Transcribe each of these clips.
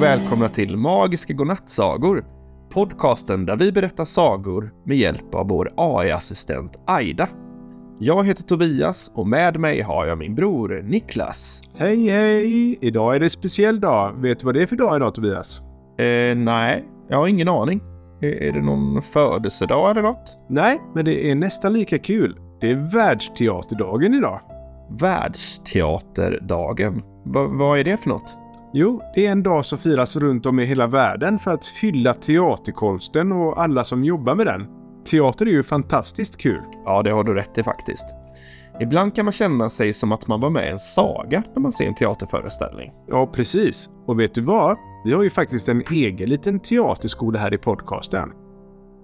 och välkomna till Magiska Godnattsagor. Podcasten där vi berättar sagor med hjälp av vår AI-assistent Aida. Jag heter Tobias och med mig har jag min bror Niklas. Hej hej! Idag är det en speciell dag. Vet du vad det är för dag idag Tobias? Eh, nej, jag har ingen aning. Är, det någon födelsedag eller något? Nej, men det är nästan lika kul. Det är världsteaterdagen idag. Världsteaterdagen. Va, vad är det för något? Jo, det är en dag som firas runt om i hela världen för att hylla teaterkonsten och alla som jobbar med den. Teater är ju fantastiskt kul. Ja, det har du rätt i faktiskt. Ibland kan man känna sig som att man var med i en saga när man ser en teaterföreställning. Ja, precis. Och vet du vad? Vi har ju faktiskt en egen liten teaterskola här i podcasten.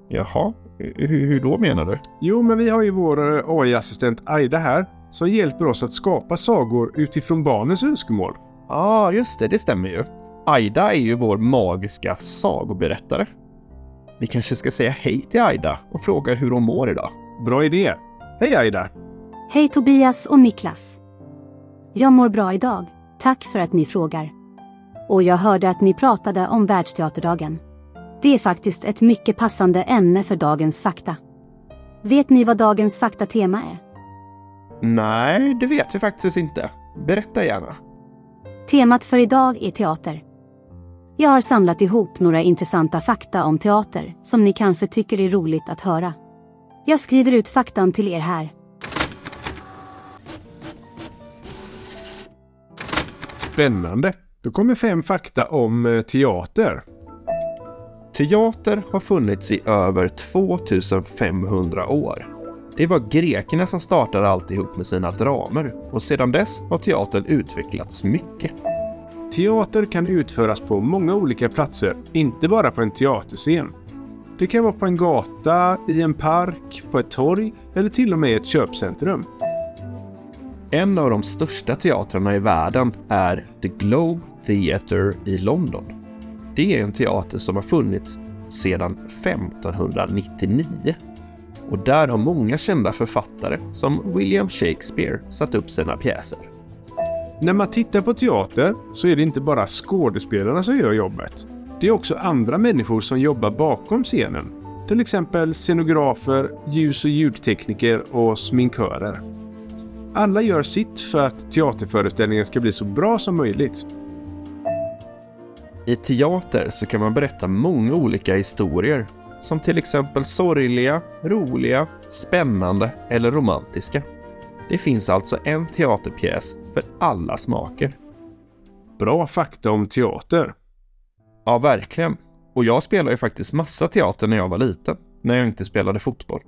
Jaha, hur, hur då menar du? Jo, men vi har ju vår eh, AI-assistent Aida här som hjälper oss att skapa sagor utifrån barnens önskemål. Ja, ah, just det, det stämmer ju. Aida är ju vår magiska sagoberättare. Vi kanske ska säga hej till Aida och fråga hur hon mår idag. Bra idé. Hej Aida! Hej Tobias och Niklas. Jag mår bra idag. Tack för att ni frågar. Och jag hörde att ni pratade om Världsteaterdagen. Det är faktiskt ett mycket passande ämne för dagens fakta. Vet ni vad dagens faktatema är? Nej, det vet vi faktiskt inte. Berätta gärna. Temat för idag är teater. Jag har samlat ihop några intressanta fakta om teater som ni kanske tycker är roligt att höra. Jag skriver ut faktan till er här. Spännande! Då kommer fem fakta om eh, teater. Teater har funnits i över 2500 år. Det var grekerna som startade alltihop med sina dramer och sedan dess har teatern utvecklats mycket. Teater kan utföras på många olika platser, inte bara på en teaterscen. Det kan vara på en gata, i en park, på ett torg eller till och med i ett köpcentrum. En av de största teatrarna i världen är The Globe Theatre i London. Det är en teater som har funnits sedan 1599 och där har många kända författare som William Shakespeare satt upp sina pjäser. När man tittar på teater så är det inte bara skådespelarna som gör jobbet. Det är också andra människor som jobbar bakom scenen. Till exempel scenografer, ljus och ljudtekniker och sminkörer. Alla gör sitt för att teaterföreställningen ska bli så bra som möjligt. I teater så kan man berätta många olika historier som till exempel sorgliga, roliga, spännande eller romantiska. Det finns alltså en teaterpjäs för alla smaker. Bra fakta om teater. Ja, verkligen. Och jag spelade ju faktiskt massa teater när jag var liten, när jag inte spelade fotboll.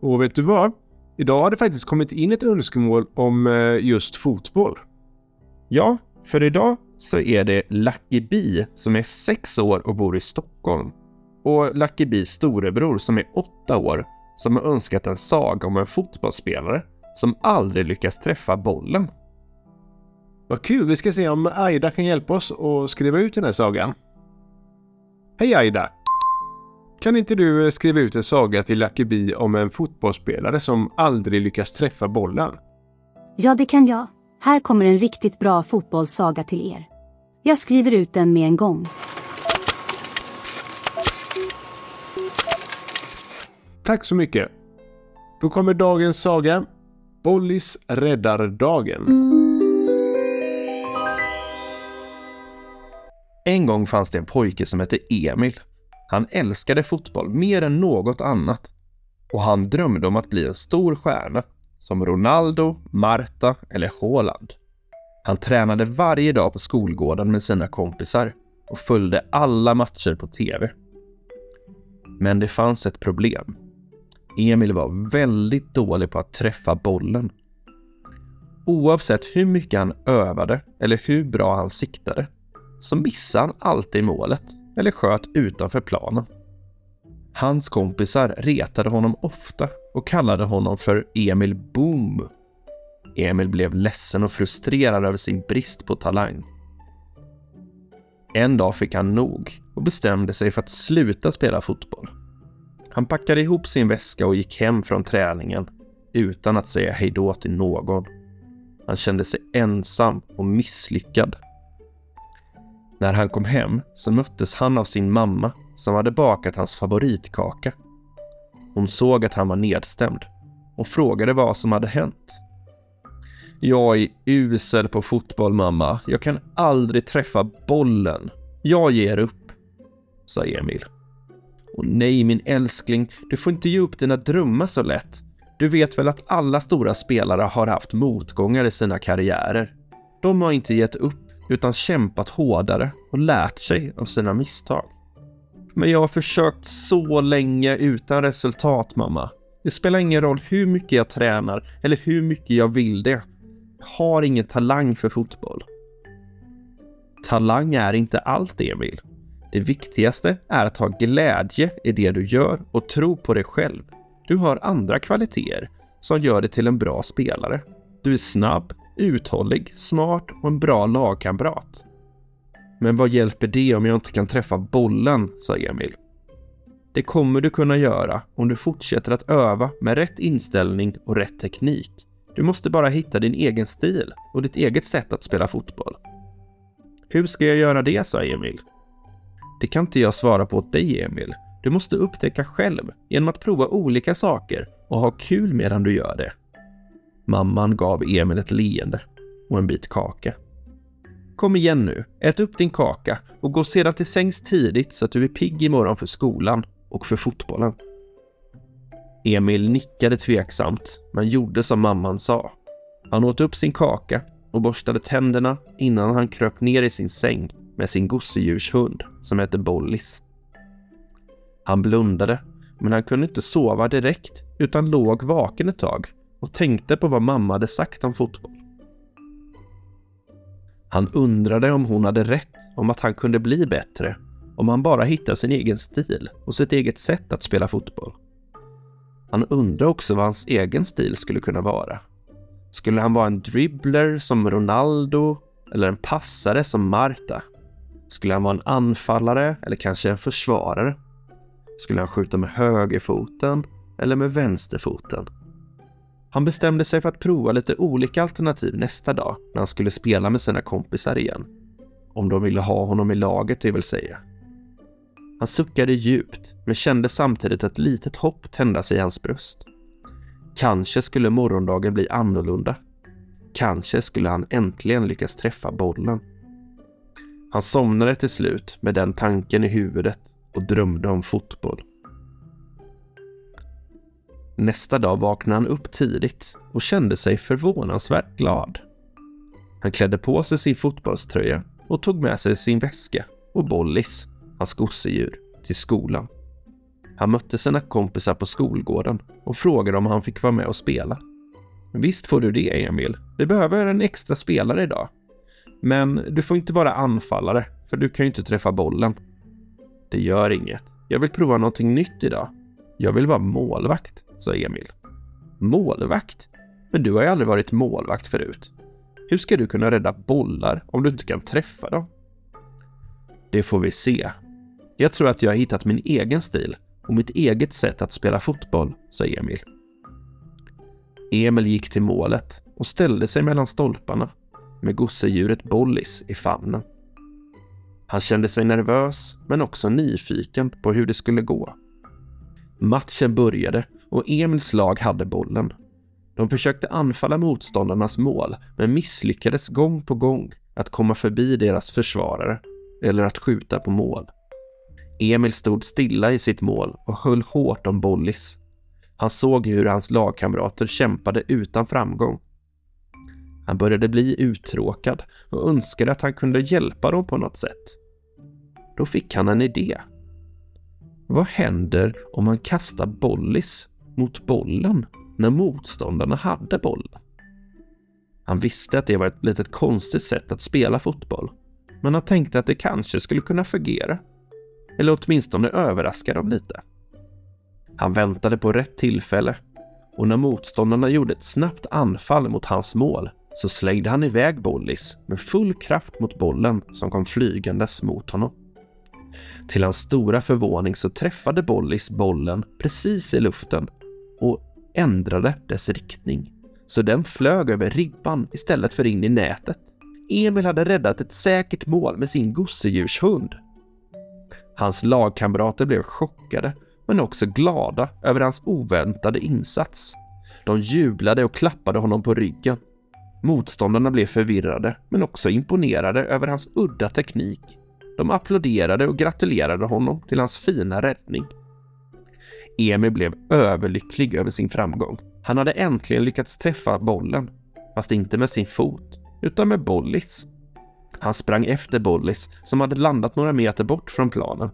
Och vet du vad? Idag har det faktiskt kommit in ett önskemål om eh, just fotboll. Ja, för idag så är det Lucky Bee som är sex år och bor i Stockholm. Och Lucky Bees storebror som är åtta år som har önskat en saga om en fotbollsspelare som aldrig lyckas träffa bollen. Vad kul! Vi ska se om Aida kan hjälpa oss att skriva ut den här sagan. Hej Aida! Kan inte du eh, skriva ut en saga till Lucky Bee om en fotbollsspelare som aldrig lyckas träffa bollen? Ja, det kan jag. Här kommer en riktigt bra fotbollssaga till er. Jag skriver ut den med en gång. Tack så mycket! Då kommer dagens saga. Bollis räddar dagen. En gång fanns det en pojke som hette Emil. Han älskade fotboll mer än något annat. Och han drömde om att bli en stor stjärna, som Ronaldo, Marta eller Haaland. Han tränade varje dag på skolgården med sina kompisar och följde alla matcher på TV. Men det fanns ett problem. Emil var väldigt dålig på att träffa bollen. Oavsett hur mycket han övade eller hur bra han siktade så missade han alltid målet eller sköt utanför planen. Hans kompisar retade honom ofta och kallade honom för Emil Boom. Emil blev ledsen och frustrerad över sin brist på talang. En dag fick han nog och bestämde sig för att sluta spela fotboll. Han packade ihop sin väska och gick hem från träningen utan att säga hejdå till någon. Han kände sig ensam och misslyckad. När han kom hem så möttes han av sin mamma som hade bakat hans favoritkaka. Hon såg att han var nedstämd och frågade vad som hade hänt. Jag är usel på fotboll mamma. Jag kan aldrig träffa bollen. Jag ger upp, sa Emil. Och nej min älskling, du får inte ge upp dina drömmar så lätt. Du vet väl att alla stora spelare har haft motgångar i sina karriärer. De har inte gett upp utan kämpat hårdare och lärt sig av sina misstag. Men jag har försökt så länge utan resultat mamma. Det spelar ingen roll hur mycket jag tränar eller hur mycket jag vill det. Jag har ingen talang för fotboll. Talang är inte allt, Emil. Det viktigaste är att ha glädje i det du gör och tro på dig själv. Du har andra kvaliteter som gör dig till en bra spelare. Du är snabb, uthållig, smart och en bra lagkamrat. Men vad hjälper det om jag inte kan träffa bollen, sa Emil. Det kommer du kunna göra om du fortsätter att öva med rätt inställning och rätt teknik. Du måste bara hitta din egen stil och ditt eget sätt att spela fotboll. Hur ska jag göra det, sa Emil. Det kan inte jag svara på åt dig, Emil. Du måste upptäcka själv genom att prova olika saker och ha kul medan du gör det. Mamman gav Emil ett leende och en bit kaka. Kom igen nu, ät upp din kaka och gå sedan till sängs tidigt så att du är pigg imorgon för skolan och för fotbollen. Emil nickade tveksamt, men gjorde som mamman sa. Han åt upp sin kaka och borstade tänderna innan han kröp ner i sin säng med sin gosedjurshund som hette Bollis. Han blundade, men han kunde inte sova direkt utan låg vaken ett tag och tänkte på vad mamma hade sagt om fotboll. Han undrade om hon hade rätt om att han kunde bli bättre om han bara hittade sin egen stil och sitt eget sätt att spela fotboll. Han undrade också vad hans egen stil skulle kunna vara. Skulle han vara en dribbler som Ronaldo eller en passare som Marta? Skulle han vara en anfallare eller kanske en försvarare? Skulle han skjuta med högerfoten eller med vänsterfoten? Han bestämde sig för att prova lite olika alternativ nästa dag när han skulle spela med sina kompisar igen. Om de ville ha honom i laget, det vill säga. Han suckade djupt, men kände samtidigt ett litet hopp tända sig i hans bröst. Kanske skulle morgondagen bli annorlunda. Kanske skulle han äntligen lyckas träffa bollen. Han somnade till slut med den tanken i huvudet och drömde om fotboll. Nästa dag vaknade han upp tidigt och kände sig förvånansvärt glad. Han klädde på sig sin fotbollströja och tog med sig sin väska och Bollis, hans gosedjur, till skolan. Han mötte sina kompisar på skolgården och frågade om han fick vara med och spela. Visst får du det, Emil. Vi behöver en extra spelare idag. Men du får inte vara anfallare, för du kan ju inte träffa bollen. Det gör inget. Jag vill prova någonting nytt idag. Jag vill vara målvakt, sa Emil. Målvakt? Men du har ju aldrig varit målvakt förut. Hur ska du kunna rädda bollar om du inte kan träffa dem? Det får vi se. Jag tror att jag har hittat min egen stil och mitt eget sätt att spela fotboll, sa Emil. Emil gick till målet och ställde sig mellan stolparna med gosedjuret Bollis i famnen. Han kände sig nervös men också nyfiken på hur det skulle gå. Matchen började och Emils lag hade bollen. De försökte anfalla motståndarnas mål men misslyckades gång på gång att komma förbi deras försvarare eller att skjuta på mål. Emil stod stilla i sitt mål och höll hårt om Bollis. Han såg hur hans lagkamrater kämpade utan framgång. Han började bli uttråkad och önskade att han kunde hjälpa dem på något sätt. Då fick han en idé. Vad händer om man kastar bollis mot bollen när motståndarna hade bollen? Han visste att det var ett litet konstigt sätt att spela fotboll, men han tänkte att det kanske skulle kunna fungera. Eller åtminstone överraska dem lite. Han väntade på rätt tillfälle och när motståndarna gjorde ett snabbt anfall mot hans mål så slängde han iväg Bollis med full kraft mot bollen som kom flygandes mot honom. Till hans stora förvåning så träffade Bollis bollen precis i luften och ändrade dess riktning. Så den flög över ribban istället för in i nätet. Emil hade räddat ett säkert mål med sin gosedjurshund. Hans lagkamrater blev chockade, men också glada över hans oväntade insats. De jublade och klappade honom på ryggen. Motståndarna blev förvirrade, men också imponerade över hans udda teknik. De applåderade och gratulerade honom till hans fina räddning. Emil blev överlycklig över sin framgång. Han hade äntligen lyckats träffa bollen, fast inte med sin fot, utan med Bollis. Han sprang efter Bollis som hade landat några meter bort från planen.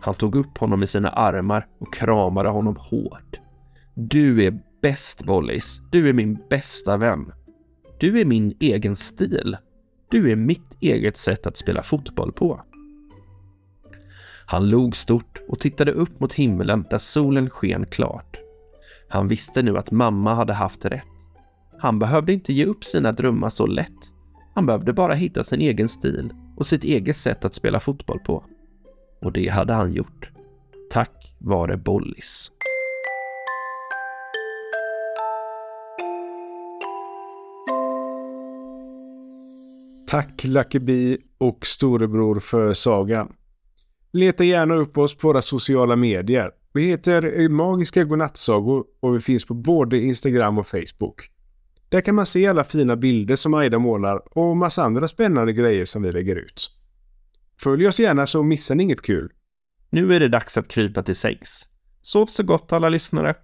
Han tog upp honom i sina armar och kramade honom hårt. Du är bäst Bollis. Du är min bästa vän. Du är min egen stil. Du är mitt eget sätt att spela fotboll på. Han log stort och tittade upp mot himlen där solen sken klart. Han visste nu att mamma hade haft rätt. Han behövde inte ge upp sina drömmar så lätt. Han behövde bara hitta sin egen stil och sitt eget sätt att spela fotboll på. Och det hade han gjort. Tack vare Bollis. Tack Lucky Bee och storebror för sagan. Leta gärna upp oss på våra sociala medier. Vi heter Magiska Godnattsagor och vi finns på både Instagram och Facebook. Där kan man se alla fina bilder som Aida målar och massa andra spännande grejer som vi lägger ut. Följ oss gärna så missar ni inget kul. Nu är det dags att krypa till sängs. Sov så gott alla lyssnare.